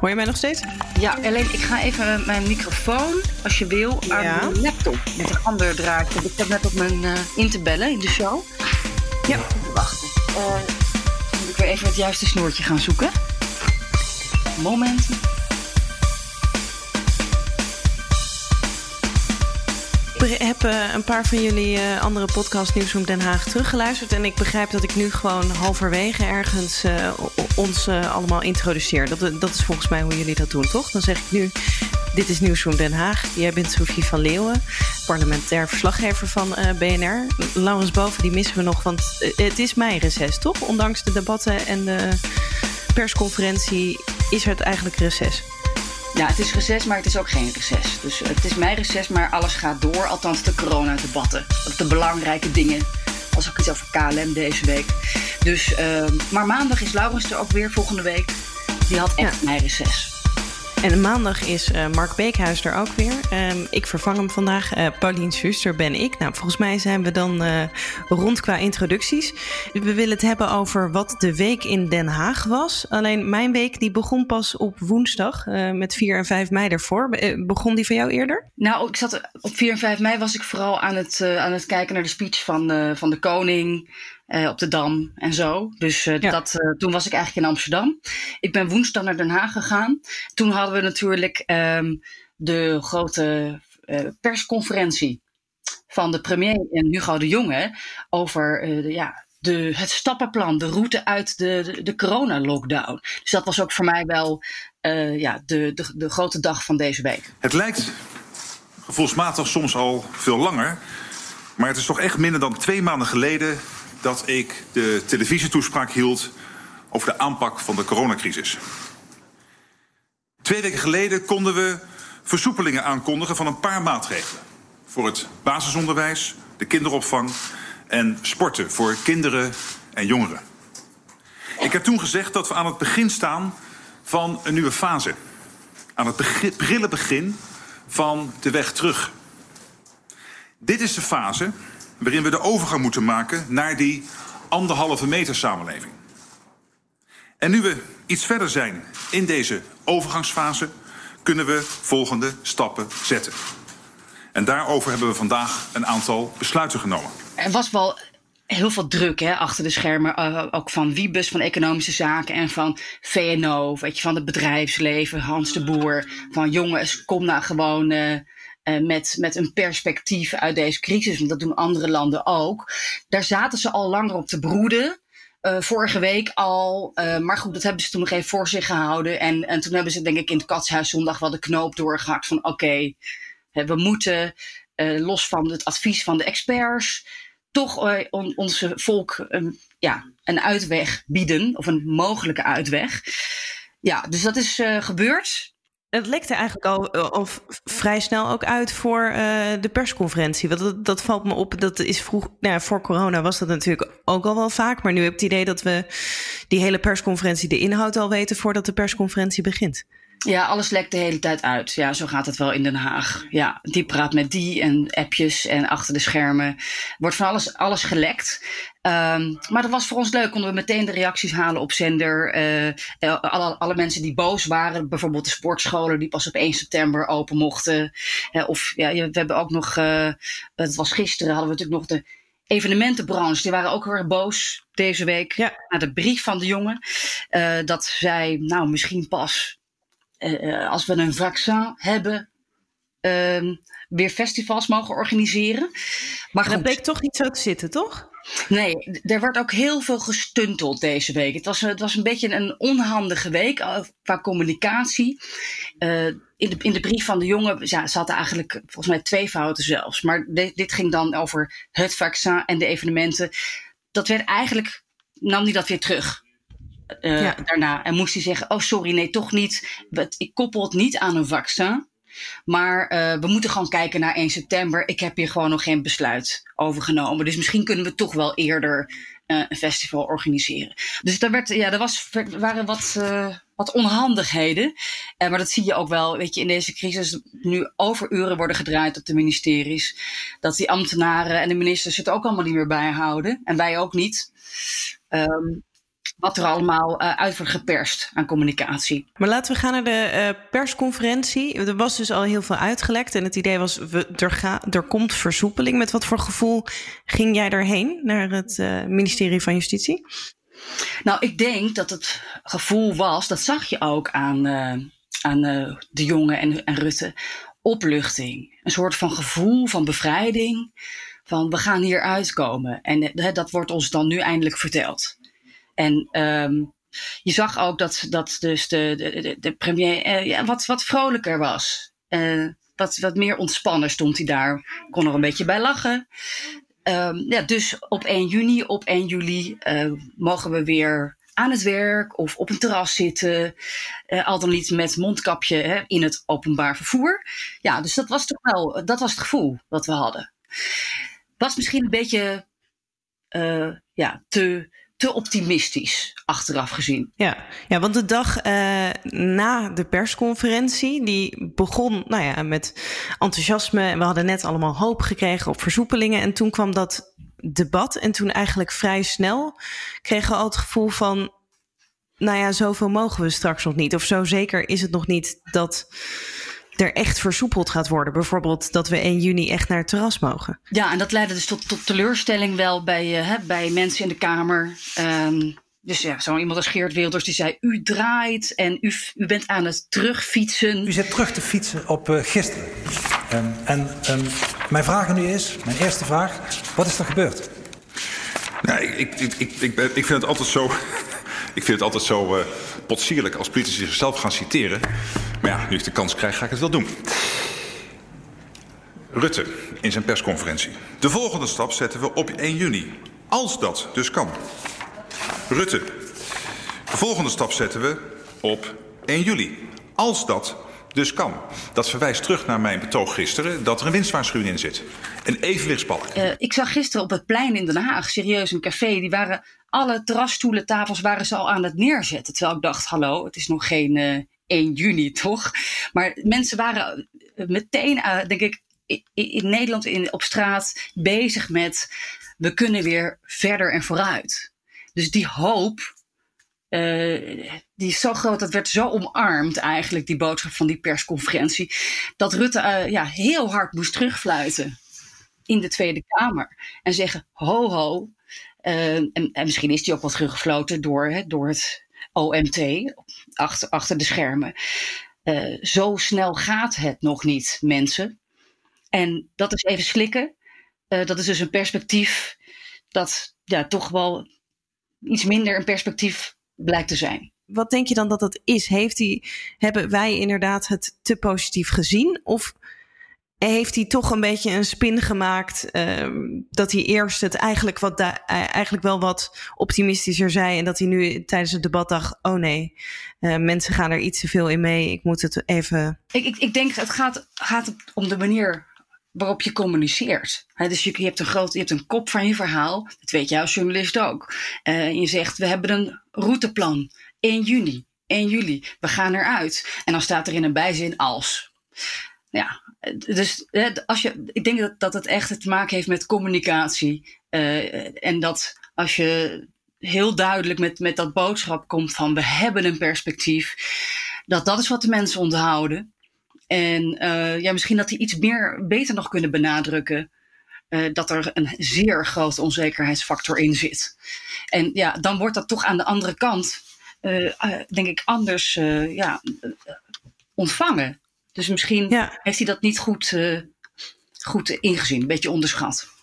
Hoor je mij nog steeds? Ja, alleen ik ga even mijn microfoon, als je wil, aan Ja. mijn laptop met een ander draadje. Ik heb net op mijn eh, in te bellen in de show. Ja. Wacht. Eh, moet ik weer even het juiste snoertje gaan zoeken. Moment. Ik heb eh, een paar van jullie eh, andere podcast Nieuwsroom Den Haag teruggeluisterd. En ik begrijp dat ik nu gewoon halverwege ergens eh, ons allemaal introduceer. Dat, dat is volgens mij hoe jullie dat doen, toch? Dan zeg ik nu, dit is Nieuwsroom Den Haag. Jij bent Sofie van Leeuwen, parlementair verslaggever van BNR. Laurens Boven, die missen we nog, want het is mijn reces, toch? Ondanks de debatten en de persconferentie is het eigenlijk reces. Ja, het is reces, maar het is ook geen reces. Dus het is mijn reces, maar alles gaat door. Althans, de coronadebatten. De belangrijke dingen. Als ook iets over KLM deze week. Dus, ehm, maar maandag is Laurens er ook weer volgende week. Die had echt mijn reces. En maandag is eh, Mark Beekhuis er ook weer. Ehm, ik vervang hem vandaag. Eh Paulien Schuster ben ik. Nou, volgens mij zijn we dan eh, rond qua introducties. We willen het hebben over wat de week in Den Haag was. Alleen mijn week die begon pas op woensdag met 4 en 5 mei ervoor. Be- begon die van jou eerder? Nou, ik zat op 4 en 5 mei was ik vooral aan het, aan het kijken naar de speech van, van de koning eh, op de Dam en zo. Dus eh, Ja. dat, eh, toen was ik eigenlijk in Amsterdam. Ik ben woensdag naar Den Haag gegaan. Toen hadden we natuurlijk ehm, de grote eh, persconferentie van de premier en Hugo de Jonge over eh, de, ja, de, het stappenplan, de route uit de, de, de corona-lockdown. Dus dat was ook voor mij wel eh, ja, de, de, de grote dag van deze week. Het lijkt gevoelsmatig soms al veel langer. Maar het is toch echt minder dan twee maanden geleden dat ik de televisietoespraak hield over de aanpak van de coronacrisis. Twee weken geleden konden we versoepelingen aankondigen van een paar maatregelen. Voor het basisonderwijs, de kinderopvang en sporten voor kinderen en jongeren. Ik heb toen gezegd dat we aan het begin staan van een nieuwe fase. Aan het begin, prille begin van de weg terug. Dit is de fase waarin we de overgang moeten maken naar die anderhalve meter samenleving. En nu we iets verder zijn in deze overgangsfase, kunnen we volgende stappen zetten. En daarover hebben we vandaag een aantal besluiten genomen. Er was wel heel veel druk hè, achter de schermen. eh, ook van Wiebus van Economische Zaken en van VNO, weet je, van het bedrijfsleven, Hans de Boer. Van jongens, kom nou gewoon eh, eh, met, met een perspectief uit deze crisis. Want dat doen andere landen ook. Daar zaten ze al langer op te broeden. eh, vorige week al. eh, maar goed, dat hebben ze toen nog even voor zich gehouden. En, en toen hebben ze, denk ik, in het Katshuis zondag wel de knoop doorgehakt van: oké, we moeten, los van het advies van de experts, toch on- onze volk een, ja, een uitweg bieden, of een mogelijke uitweg. Ja, dus dat is gebeurd. Het lekte eigenlijk al, eh, al vrij snel ook uit voor eh, de persconferentie. Want dat, dat valt me op. Dat is vroeg. Nou, ja, voor corona was dat natuurlijk ook al wel vaak. Maar nu heb ik het idee dat we die hele persconferentie, de inhoud al weten voordat de persconferentie begint. Ja, alles lekt de hele tijd uit. Ja, zo gaat het wel in Den Haag. Ja, die praat met die en appjes en achter de schermen. Wordt van alles, alles gelekt. Ehm, maar dat was voor ons leuk. Konden we meteen de reacties halen op zender. Eh, eh, alle, alle mensen die boos waren. Bijvoorbeeld de sportscholen die pas op 1 september open mochten. Eh, of ja, we hebben ook nog... het was gisteren hadden we natuurlijk nog de evenementenbranche. Die waren ook heel erg boos deze week. Ja. Naar de brief van de jongen. dat zij nou misschien pas eh, eh, als we een vaccin hebben, ehm, weer festivals mogen organiseren. Maar Dat bleek toch niet zo te zitten, toch? nee, er werd ook heel veel gestunteld deze week. Het was, het was een beetje een onhandige week eh, qua communicatie. Eh, in, de, in de brief van de jongen ja, zaten eigenlijk volgens mij twee fouten zelfs. Maar de- dit ging dan over het vaccin en de evenementen. Dat werd eigenlijk, nam hij dat weer terug. Uh, daarna. En moest hij zeggen: Oh, sorry, nee, toch niet. Ik koppel het niet aan een vaccin. Maar uh, we moeten gewoon kijken naar 1 september. Ik heb hier gewoon nog geen besluit over genomen. Dus misschien kunnen we toch wel eerder uh, een festival organiseren. Dus daar, werd, ja, er was, waren wat, wat onhandigheden. Maar dat zie je ook wel, weet je, in deze crisis nu overuren worden gedraaid op de ministeries. Dat die ambtenaren en de ministers het ook allemaal niet meer bijhouden. En wij ook niet. Um, wat er allemaal uh, uit wordt geperst aan communicatie. Maar laten we gaan naar de uh, persconferentie. Er was dus al heel veel uitgelekt en het idee was, we, er, ga, er komt versoepeling. Met wat voor gevoel ging jij daarheen, naar het uh, ministerie van Justitie? Nou, ik denk dat het gevoel was, dat zag je ook aan, aan de jongen en, en Rutte, opluchting. Een soort van gevoel van bevrijding, van we gaan hier uitkomen. En dat wordt ons dan nu eindelijk verteld. En um, je zag ook dat, dat dus de, de, de premier uh, ja, wat, wat vrolijker was. Uh, wat, meer ontspannen stond hij daar. Kon er een beetje bij lachen. Um, ja, dus op 1 juni, op 1 juli uh, mogen we weer aan het werk of op een terras zitten. Al dan niet met mondkapje hè, in het openbaar vervoer. Ja, dus dat was toch wel, dat was het gevoel dat we hadden. Was misschien een beetje ja, te te optimistisch achteraf gezien. Ja, ja want de dag uh, na de persconferentie, die begon nou ja, met enthousiasme. En we hadden net allemaal hoop gekregen op versoepelingen. En toen kwam dat debat. En toen eigenlijk vrij snel kregen we al het gevoel van. Nou ja, zoveel mogen we straks nog niet. Of zo zeker is het nog niet dat er echt versoepeld gaat worden. Bijvoorbeeld dat we 1 juni echt naar het terras mogen. Ja, en dat leidde dus tot, tot teleurstelling wel bij, uh, bij mensen in de Kamer. Um, dus ja, zo iemand als Geert Wilders die zei: U draait en u, u bent aan het terugfietsen. U zit terug te fietsen op uh, gisteren. Um, en um, mijn vraag nu is: mijn eerste vraag, wat is er gebeurd? Nou, ik, ik, ik, ik, ben, ik vind het altijd zo. Ik vind het altijd zo uh, potsierlijk als politici zichzelf gaan citeren. Maar ja, nu ik de kans krijg, ga ik het wel doen. Rutte in zijn persconferentie. De volgende stap zetten we op 1 juni. Als dat dus kan. Rutte. De volgende stap zetten we op 1 juli. Als dat dus kan. Dat verwijst terug naar mijn betoog gisteren dat er een winstwaarschuwing in zit. Een evenwichtsbalk. Uh, ik zag gisteren op het plein in Den Haag, serieus een café, die waren alle terrasstoelen, tafels waren ze al aan het neerzetten. Terwijl ik dacht, hallo, het is nog geen uh, 1 juni, toch? Maar mensen waren meteen, uh, denk ik, in, Nederland in, op straat bezig met we kunnen weer verder en vooruit. Dus die hoop, die is zo groot, dat werd zo omarmd eigenlijk, die boodschap van die persconferentie, dat Rutte ja, heel hard moest terugfluiten in de Tweede Kamer en zeggen: ho, ho. Uh, en, en, misschien is die ook wat teruggefloten door, hè, door het OMT achter, de schermen. Uh, zo snel gaat het nog niet, mensen. En dat is even slikken. Uh, dat is dus een perspectief dat ja, toch wel iets minder een perspectief blijkt te zijn. Wat denk je dan dat dat is? Heeft hebben wij inderdaad het te positief gezien? Of heeft hij toch een beetje een spin gemaakt uh, dat hij eerst het eigenlijk, wat da- eigenlijk wel wat optimistischer zei en dat hij nu tijdens het debat dacht, oh nee, uh, mensen gaan er iets te veel in mee, ik moet het even... Ik, ik, ik denk het gaat, gaat om de manier waarop je communiceert. Dus je, je, hebt een groot, je hebt een kop van je verhaal, dat weet jij als journalist ook. Uh, je zegt, we hebben een routeplan, 1 juni, 1 juli, we gaan eruit. En dan staat er in een bijzin als. Ja, dus als je, ik denk dat, dat het echt te maken heeft met communicatie. Uh, en dat als je heel duidelijk met, met dat boodschap komt van we hebben een perspectief, dat dat is wat de mensen onthouden. En uh, ja, misschien dat die iets meer beter nog kunnen benadrukken. Uh, dat er een zeer grote onzekerheidsfactor in zit. En ja, dan wordt dat toch aan de andere kant, denk ik, anders ja, ontvangen. Dus misschien ja. heeft hij dat niet goed, uh, goed ingezien, een beetje onderschat.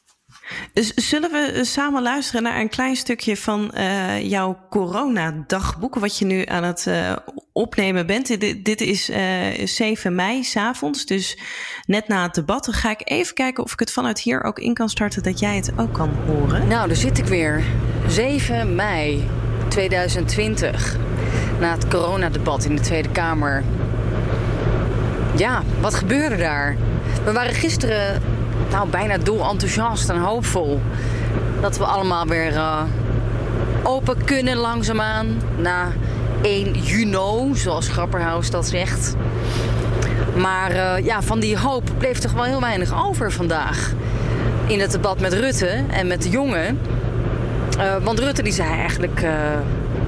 Dus zullen we samen luisteren naar een klein stukje van uh, jouw coronadagboek, wat je nu aan het uh, opnemen bent. Dit, dit is 7 mei, s'avonds, dus net na het debat. Dan ga ik even kijken of ik het vanuit hier ook in kan starten, dat jij het ook kan horen. Nou, daar zit ik weer. 7 mei 2020, na het coronadebat in de Tweede Kamer. Ja, wat gebeurde daar? We waren gisteren nou, bijna dol enthousiast en hoopvol. Dat we allemaal weer uh, open kunnen langzaamaan. Na 1 juni, zoals Grapperhaus dat zegt. Maar uh, ja, van die hoop bleef toch wel heel weinig over vandaag. In het debat met Rutte en met de jongen. Uh, want Rutte die zei eigenlijk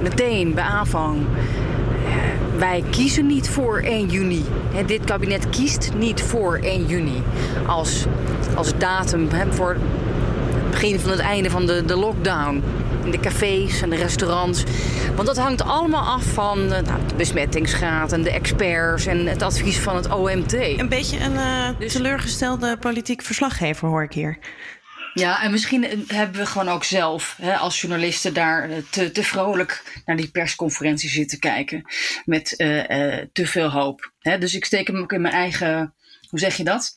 meteen bij aanvang... wij kiezen niet voor 1 juni. He, dit kabinet kiest niet voor 1 juni als, als datum he, voor het begin van het einde van de, de lockdown in de cafés en de restaurants. Want dat hangt allemaal af van uh, nou, de besmettingsgraad en de experts en het advies van het OMT. Een beetje een uh, dus... teleurgestelde politiek verslaggever hoor ik hier. Ja, en misschien hebben we gewoon ook zelf hè, als journalisten daar te, te vrolijk naar die persconferentie zitten kijken. Met uh, te veel hoop. Hè? Dus ik steek hem ook in mijn eigen. Hoe zeg je dat?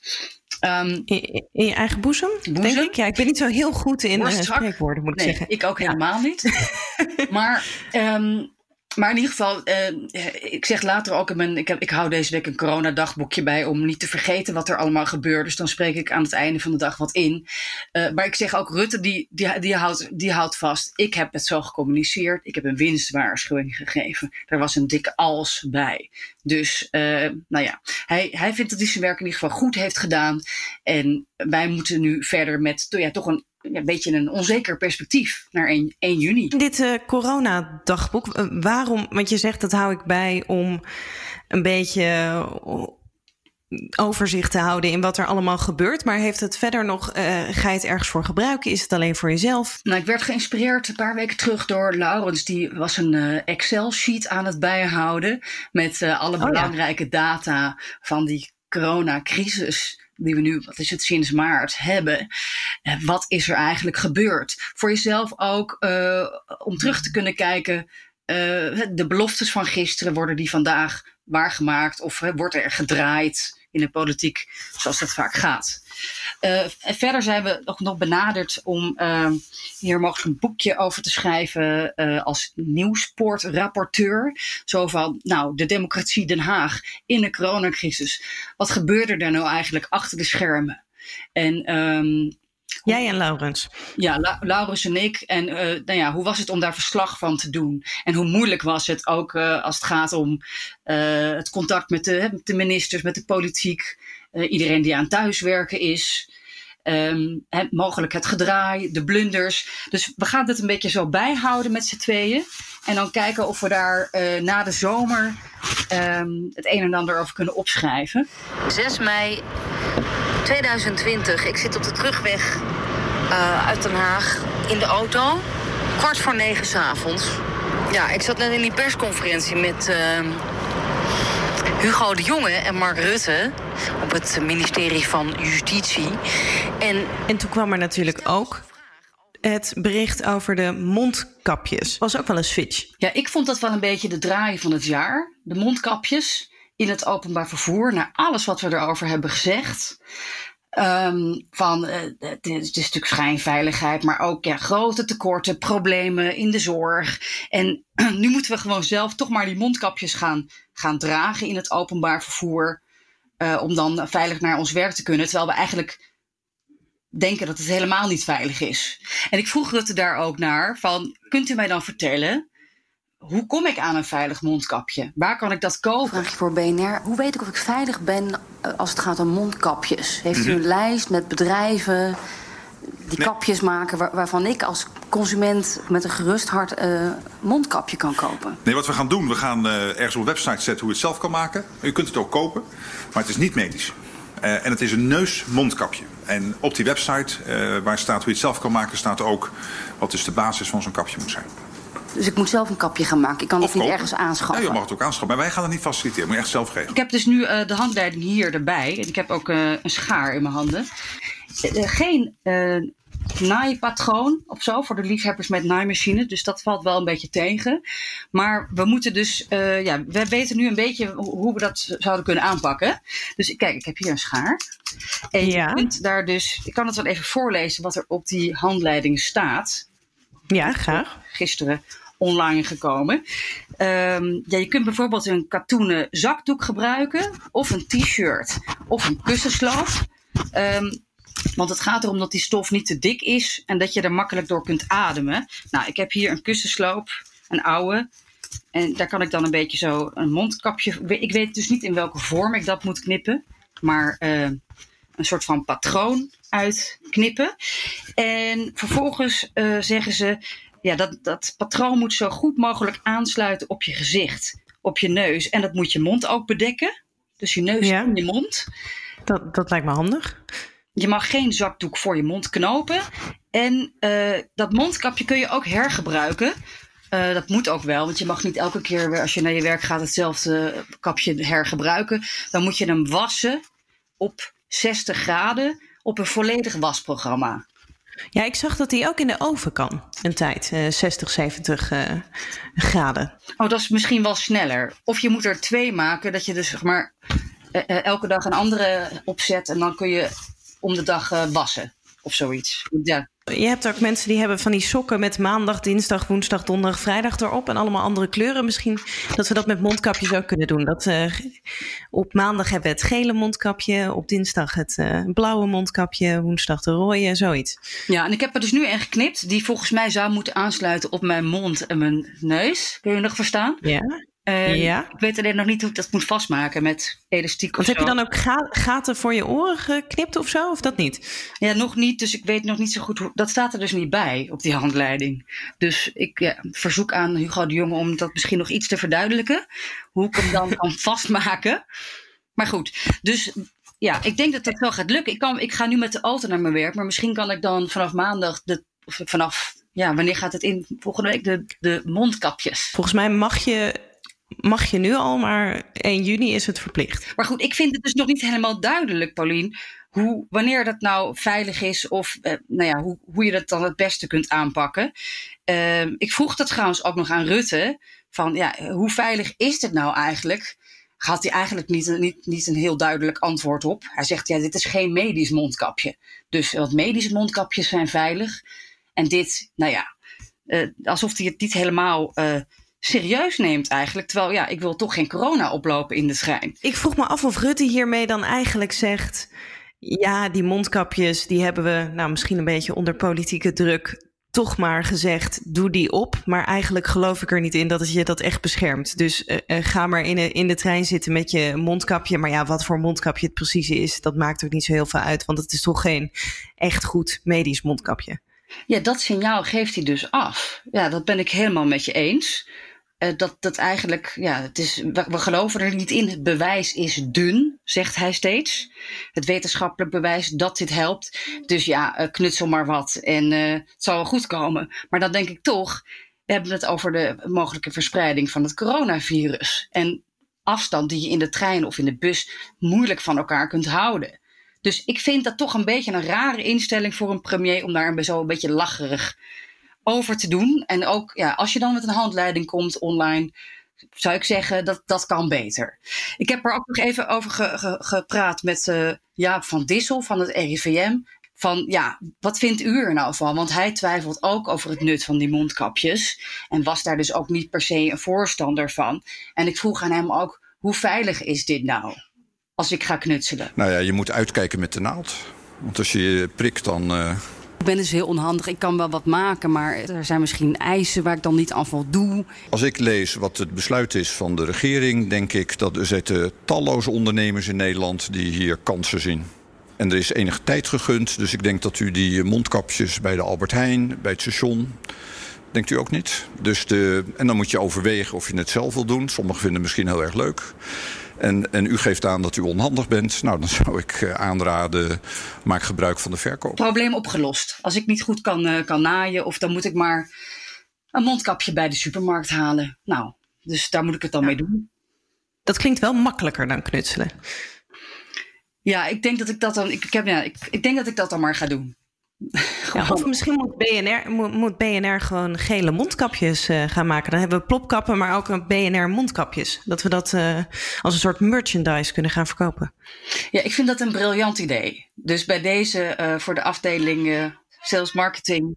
Um, in, in, je eigen boezem, boezem, denk ik? Ja, ik ben niet zo heel goed in uh, spreekwoorden, moet ik nee, zeggen. ik ook helemaal ja. niet. maar, um, maar in ieder geval, uh, ik zeg later ook in mijn... Ik, heb, ik hou deze week een coronadagboekje bij om niet te vergeten wat er allemaal gebeurt. Dus dan spreek ik aan het einde van de dag wat in. Uh, maar ik zeg ook, Rutte, die, die, die, houdt, die houdt vast. Ik heb het zo gecommuniceerd. Ik heb een winstwaarschuwing gegeven. Er was een dikke als bij. Dus, uh, nou ja, hij, hij vindt dat hij zijn werk in ieder geval goed heeft gedaan. En wij moeten nu verder met ja, toch een een beetje een onzeker perspectief naar 1, 1 juni. Dit uh, coronadagboek, uh, waarom? Want je zegt dat hou ik bij om een beetje overzicht te houden in wat er allemaal gebeurt. Maar heeft het verder nog, uh, ga je het ergens voor gebruiken? Is het alleen voor jezelf? Nou, ik werd geïnspireerd een paar weken terug door Laurens. Die was een uh, Excel-sheet aan het bijhouden met uh, alle oh, belangrijke ja. data van die coronacrisis die we nu, wat is het, sinds maart hebben. Uh, wat is er eigenlijk gebeurd? Voor jezelf ook uh, om terug te kunnen kijken. Uh, de beloftes van gisteren, worden die vandaag waargemaakt? Of wordt er gedraaid in de politiek zoals dat vaak gaat? Uh, verder zijn we nog, nog benaderd om uh, hier mogelijk een boekje over te schrijven uh, als nieuwsportrapporteur. Zo van, nou, de democratie Den Haag in de coronacrisis. Wat gebeurde er nou eigenlijk achter de schermen? En um, Jij en Laurens. Ja, La Laurens en ik. En uh, nou ja, hoe was het om daar verslag van te doen? En hoe moeilijk was het ook uh, als het gaat om uh, het contact met de, met de, ministers, met de politiek, iedereen die aan thuiswerken is. Um, he, mogelijk het gedraai, de blunders. Dus we gaan het een beetje zo bijhouden met z'n tweeën. En dan kijken of we daar na de zomer um, het een en ander over kunnen opschrijven. 6 mei 2020. Ik zit op de terugweg uh, uit Den Haag in de auto. Kwart voor negen s'avonds. Ja, ik zat net in die persconferentie met uh, Hugo de Jonge en Mark Rutte op het ministerie van Justitie. En, en toen kwam er natuurlijk ook het bericht over de mondkapjes. Was ook wel een switch. Ja, ik vond dat wel een beetje de draai van het jaar. De mondkapjes in het openbaar vervoer, naar alles wat we erover hebben gezegd. Um, van uh, het, is, het natuurlijk schijnveiligheid, maar ook ja, grote tekorten, problemen in de zorg. En nu moeten we gewoon zelf toch maar die mondkapjes gaan, gaan dragen in het openbaar vervoer. Uh, om dan veilig naar ons werk te kunnen. Terwijl we eigenlijk denken dat het helemaal niet veilig is. En ik vroeg Rutte daar ook naar: van, kunt u mij dan vertellen hoe kom ik aan een veilig mondkapje? Waar kan ik dat kopen? Vraag je voor BNR. Hoe weet ik of ik veilig ben als het gaat om mondkapjes? Heeft u een lijst met bedrijven die nee. kapjes maken... Waar, waarvan ik als consument met een gerust hart uh, mondkapje kan kopen? Nee, wat we gaan doen, we gaan uh, ergens op een website zetten hoe je het zelf kan maken. U kunt het ook kopen, maar het is niet medisch. Uh, en het is een neusmondkapje. En op die website waar staat hoe je het zelf kan maken... staat ook wat dus de basis van zo'n kapje moet zijn. Dus ik moet zelf een kapje gaan maken. Ik kan het niet ergens aanschaffen. Ja, je mag het ook aanschaffen. Maar wij gaan het niet faciliteren. Moet je echt zelf geven. Ik heb dus nu uh, de handleiding hier erbij. En ik heb ook uh, een schaar in mijn handen. Uh, geen naaipatroon of zo voor de liefhebbers met naaimachine. Dus dat valt wel een beetje tegen. Maar we moeten dus, ja, we weten nu een beetje hoe we dat zouden kunnen aanpakken. Dus kijk, ik heb hier een schaar. En ja. je kunt daar dus, ik kan het wel even voorlezen wat er op die handleiding staat. Ja, graag. Gisteren online gekomen. Ehm, ja, je kunt bijvoorbeeld een katoenen zakdoek gebruiken, of een t-shirt, of een kussensloop. Ehm, want het gaat erom dat die stof niet te dik is en dat je er makkelijk door kunt ademen. Nou, ik heb hier een kussensloop, een oude. En daar kan ik dan een beetje zo een mondkapje. Ik weet dus niet in welke vorm ik dat moet knippen. Maar uh, een soort van patroon uitknippen. En vervolgens uh, zeggen ze. Ja, dat, dat patroon moet zo goed mogelijk aansluiten op je gezicht, op je neus. En dat moet je mond ook bedekken. Dus je neus Ja. en je mond. Dat, dat lijkt me handig. Je mag geen zakdoek voor je mond knopen. En eh, dat mondkapje kun je ook hergebruiken. Eh, dat moet ook wel, want je mag niet elke keer weer als je naar je werk gaat hetzelfde kapje hergebruiken. Dan moet je hem wassen op 60 graden op een volledig wasprogramma. Ja, ik zag dat die ook in de oven kan. Een tijd, eh 60, 70 eh, graden. Oh, dat is misschien wel sneller. Of je moet er twee maken, dat je dus zeg maar eh, eh, elke dag een andere opzet en dan kun je om de dag eh, wassen of zoiets. Ja. Je hebt ook mensen die hebben van die sokken met maandag, dinsdag, woensdag, donderdag, vrijdag erop. En allemaal andere kleuren. Misschien dat we dat met mondkapjes ook kunnen doen. Dat, eh, op maandag hebben we het gele mondkapje. Op dinsdag het eh, blauwe mondkapje. Woensdag de rode, zoiets. ja, en ik heb er dus nu een geknipt die volgens mij zou moeten aansluiten op mijn mond en mijn neus. Kun je nog verstaan? Ja. En Ja. Ik weet alleen nog niet hoe ik dat moet vastmaken met elastiek of Want heb je zo. dan ook ga- gaten voor je oren geknipt of zo? Of dat niet? Ja, nog niet. Dus ik weet nog niet zo goed hoe. Dat staat er dus niet bij op die handleiding. Dus ik ja, verzoek aan Hugo de Jonge om dat misschien nog iets te verduidelijken. Hoe ik hem dan kan vastmaken. Maar goed, dus ja, ik denk dat dat wel gaat lukken. Ik, kan, ik ga nu met de auto naar mijn werk. Maar misschien kan ik dan vanaf maandag, de, of vanaf, ja, wanneer gaat het in? Volgende week de, de mondkapjes. Volgens mij mag je, mag je nu al, maar 1 juni is het verplicht. Maar goed, ik vind het dus nog niet helemaal duidelijk, Paulien, hoe, wanneer dat nou veilig is of eh, nou ja, hoe, hoe je dat dan het beste kunt aanpakken. Ehm, ik vroeg dat trouwens ook nog aan Rutte, van ja, hoe veilig is het nou eigenlijk? Had hij eigenlijk niet, niet, niet een heel duidelijk antwoord op. Hij zegt, ja, dit is geen medisch mondkapje. Dus wat medische mondkapjes zijn veilig. En dit, nou ja, eh, alsof hij het niet helemaal eh, serieus neemt eigenlijk. Terwijl, ja, ik wil toch geen corona oplopen in de schijn. Ik vroeg me af of Rutte hiermee dan eigenlijk zegt... ja, die mondkapjes, die hebben we nou misschien een beetje onder politieke druk... toch maar gezegd, doe die op. Maar eigenlijk geloof ik er niet in dat het je dat echt beschermt. Dus eh, eh, ga maar in de, in de trein zitten met je mondkapje. Maar ja, wat voor mondkapje het precies is... dat maakt ook niet zo heel veel uit. Want het is toch geen echt goed medisch mondkapje. Ja, dat signaal geeft hij dus af. Ja, dat ben ik helemaal met je eens. Eh, dat, dat eigenlijk, ja, het is, we, geloven er niet in. Het bewijs is dun, zegt hij steeds. Het wetenschappelijk bewijs dat dit helpt. Dus ja, eh, knutsel maar wat en eh, het zal wel goed komen. Maar dan denk ik toch, we hebben het over de mogelijke verspreiding van het coronavirus. En afstand die je in de trein of in de bus moeilijk van elkaar kunt houden. Dus ik vind dat toch een beetje een rare instelling voor een premier om daar zo een beetje lacherig over te doen. En ook ja, als je dan met een handleiding komt online, zou ik zeggen dat dat kan beter. Ik heb er ook nog even over ge- ge- gepraat met eh, Jaap van Dissel van het RIVM. Van ja, wat vindt u er nou van? Want hij twijfelt ook over het nut van die mondkapjes. En was daar dus ook niet per se een voorstander van. En ik vroeg aan hem ook: hoe veilig is dit nou? Als ik ga knutselen. Nou ja, je moet uitkijken met de naald. Want als je je prikt, dan. eh, Ik ben dus heel onhandig. Ik kan wel wat maken, maar er zijn misschien eisen waar ik dan niet aan voldoe. Als ik lees wat het besluit is van de regering, denk ik dat er zitten talloze ondernemers in Nederland die hier kansen zien. En er is enige tijd gegund, dus ik denk dat u die mondkapjes bij de Albert Heijn, bij het station. Denkt u ook niet? Dus de, en dan moet je overwegen of je het zelf wil doen. Sommigen vinden het misschien heel erg leuk. En, en u geeft aan dat u onhandig bent. Nou, dan zou ik eh, aanraden, maak gebruik van de verkoop. Probleem opgelost. Als ik niet goed kan, eh, kan naaien, of dan moet ik maar een mondkapje bij de supermarkt halen. Nou, dus daar moet ik het dan mee doen. Dat klinkt wel makkelijker dan knutselen. Ja, ik denk dat ik dat dan. Ik, ik, heb, ja, ik, ik denk dat ik dat dan maar ga doen. Ja, of misschien moet BNR, moet, BNR gewoon gele mondkapjes eh, gaan maken. Dan hebben we plopkappen, maar ook een BNR mondkapjes. Dat we dat eh, als een soort merchandise kunnen gaan verkopen. Ja, ik vind dat een briljant idee. Dus bij deze eh, voor de afdeling sales marketing.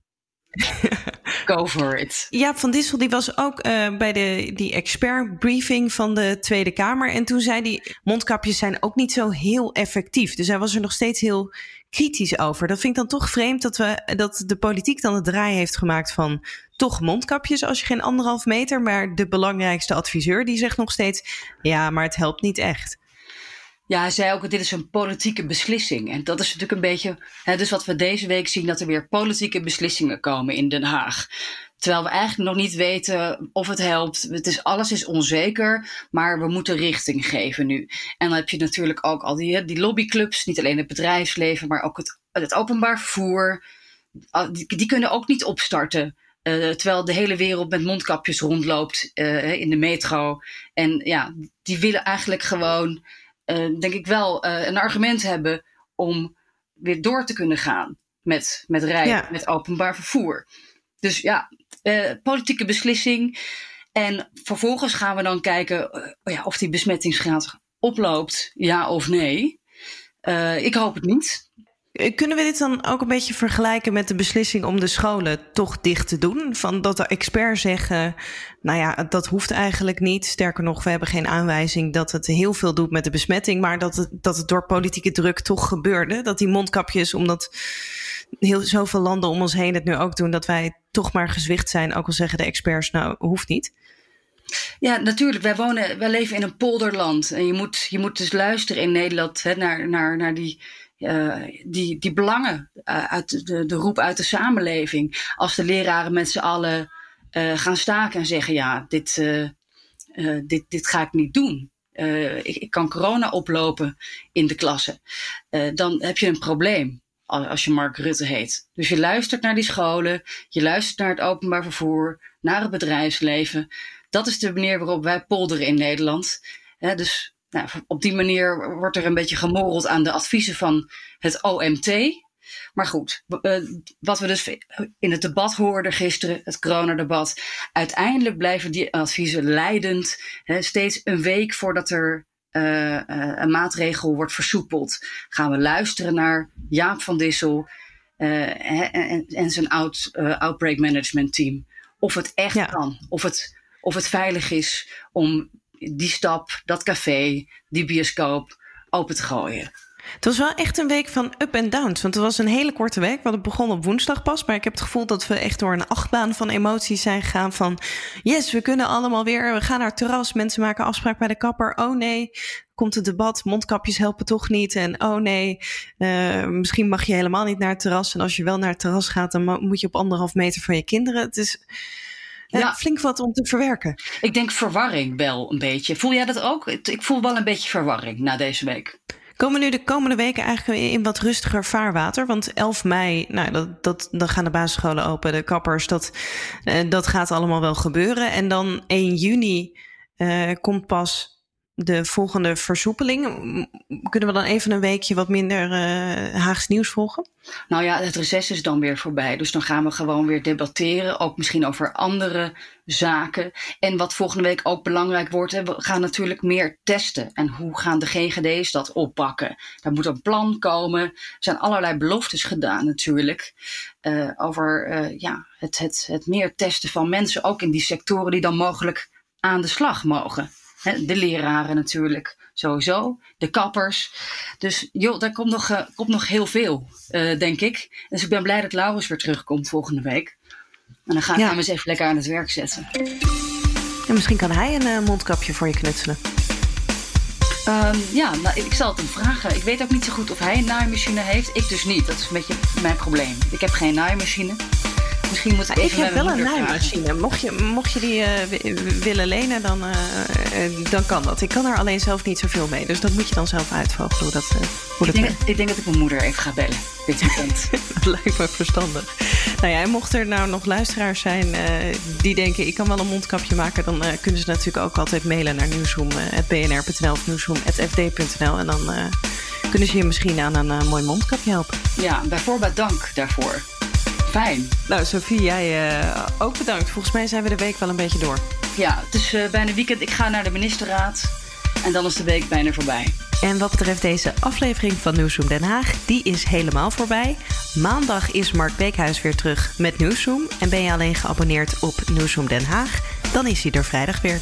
Go for it. Ja, Van Dissel die was ook uh, bij de, die expertbriefing van de Tweede Kamer. En toen zei hij, mondkapjes zijn ook niet zo heel effectief. Dus hij was er nog steeds heel kritisch over. Dat vind ik dan toch vreemd dat, we, dat de politiek dan het draai heeft gemaakt van toch mondkapjes als je geen anderhalf meter. Maar de belangrijkste adviseur die zegt nog steeds, ja, maar het helpt niet echt. Ja, hij zei ook, dit is een politieke beslissing. En dat is natuurlijk een beetje, hè, dus wat we deze week zien, dat er weer politieke beslissingen komen in Den Haag. Terwijl we eigenlijk nog niet weten of het helpt. Het is, alles is onzeker, maar we moeten richting geven nu. En dan heb je natuurlijk ook al die, die lobbyclubs, niet alleen het bedrijfsleven, maar ook het, het openbaar vervoer. Die, die kunnen ook niet opstarten. Uh, terwijl de hele wereld met mondkapjes rondloopt uh, in de metro. En ja, die willen eigenlijk gewoon uh, denk ik wel een argument hebben om weer door te kunnen gaan met, met rijden, met openbaar vervoer. Dus ja, uh, politieke beslissing. En vervolgens gaan we dan kijken ja, of die besmettingsgraad oploopt, ja of nee. ik hoop het niet. Eh, kunnen we dit dan ook een beetje vergelijken met de beslissing om de scholen toch dicht te doen? Van dat de experts zeggen, nou ja, dat hoeft eigenlijk niet. Sterker nog, we hebben geen aanwijzing dat het heel veel doet met de besmetting, maar dat het, dat het door politieke druk toch gebeurde. Dat die mondkapjes, omdat heel zoveel landen om ons heen het nu ook doen, dat wij toch maar gezwicht zijn, ook al zeggen de experts, nou, hoeft niet. Ja, natuurlijk. Wij, wonen, wij leven in een polderland. En je moet, je moet dus luisteren in Nederland hè, naar, naar, naar die uh, die, die belangen uh, uit de, de roep uit de samenleving. Als de leraren met z'n allen uh, gaan staken en zeggen: Ja, dit, dit, dit ga ik niet doen. Ik, ik, kan corona oplopen in de klasse. dan heb je een probleem als je Mark Rutte heet. Dus je luistert naar die scholen, je luistert naar het openbaar vervoer, naar het bedrijfsleven. Dat is de manier waarop wij polderen in Nederland. dus nou, op die manier wordt er een beetje gemorreld aan de adviezen van het OMT. Maar goed, uh, wat we dus in het debat hoorden gisteren, het coronadebat, uiteindelijk blijven die adviezen leidend. Steeds een week voordat er uh, een maatregel wordt versoepeld, gaan we luisteren naar Jaap van Dissel en, en, zijn out, outbreak management team. Of het echt ja. kan, of het, of het veilig is om die stap, dat café, die bioscoop open te gooien. Het was wel echt een week van up en downs. Want het was een hele korte week. Want het begon op woensdag pas. Maar ik heb het gevoel dat we echt door een achtbaan van emoties zijn gegaan. Van yes, we kunnen allemaal weer. We gaan naar het terras. Mensen maken afspraak bij de kapper. Oh nee, komt het debat. Mondkapjes helpen toch niet. En oh nee, uh, misschien mag je helemaal niet naar het terras. En als je wel naar het terras gaat, dan moet je op anderhalf meter van je kinderen. Het is ja. flink wat om te verwerken. Ik denk verwarring wel een beetje. Voel jij dat ook? Ik voel wel een beetje verwarring na deze week. Komen nu de komende weken eigenlijk in wat rustiger vaarwater? Want 11 mei, nou, dat, dat, dan gaan de basisscholen open, de kappers, dat, uh, dat gaat allemaal wel gebeuren. En dan 1 juni uh, komt pas de volgende versoepeling. Kunnen we dan even een weekje wat minder uh, Haags nieuws volgen? Nou ja, het reces is dan weer voorbij. Dus dan gaan we gewoon weer debatteren. Ook misschien over andere zaken. En wat volgende week ook belangrijk wordt, we gaan natuurlijk meer testen. En hoe gaan de GGD's dat oppakken? Daar moet een plan komen. Er zijn allerlei beloftes gedaan natuurlijk. Uh, over uh, ja, het, het, het meer testen van mensen, ook in die sectoren die dan mogelijk aan de slag mogen. De leraren natuurlijk, sowieso. De kappers. Dus joh, daar komt nog, uh, komt nog heel veel, uh, denk ik. Dus ik ben blij dat Laurens weer terugkomt volgende week. En dan ga ik ja. hem eens even lekker aan het werk zetten. En misschien kan hij een uh, mondkapje voor je knutselen. Um, ja, nou, ik zal het hem vragen. Ik weet ook niet zo goed of hij een naaimachine heeft. Ik dus niet. Dat is een beetje mijn probleem. Ik heb geen naaimachine. Misschien moet ik Ik heb wel een naaimachine. Mocht je, mocht je die uh, willen lenen, dan, uh, dan kan dat. Ik kan er alleen zelf niet zoveel mee. Dus dat moet je dan zelf uitvogelen hoe dat, hoe ik, dat denk, ik denk dat ik mijn moeder even ga bellen dit weekend. dat lijkt me verstandig. Nou ja, en mocht er nou nog luisteraars zijn die denken... ik kan wel een mondkapje maken... dan kunnen ze natuurlijk ook altijd mailen naar nieuwsroom.bnr.nl of nieuwsroom.fd.nl. En dan kunnen ze je misschien aan een mooi mondkapje helpen. Ja, bijvoorbeeld dank daarvoor. Fijn. Nou, Sophie, jij uh, ook bedankt. Volgens mij zijn we de week wel een beetje door. Ja, het is uh, bijna weekend. Ik ga naar de ministerraad. En dan is de week bijna voorbij. En wat betreft deze aflevering van Nieuwsroom Den Haag, die is helemaal voorbij. Maandag is Mark Beekhuis weer terug met Nieuwsroom. En ben je alleen geabonneerd op Nieuwsroom Den Haag, dan is hij er vrijdag weer.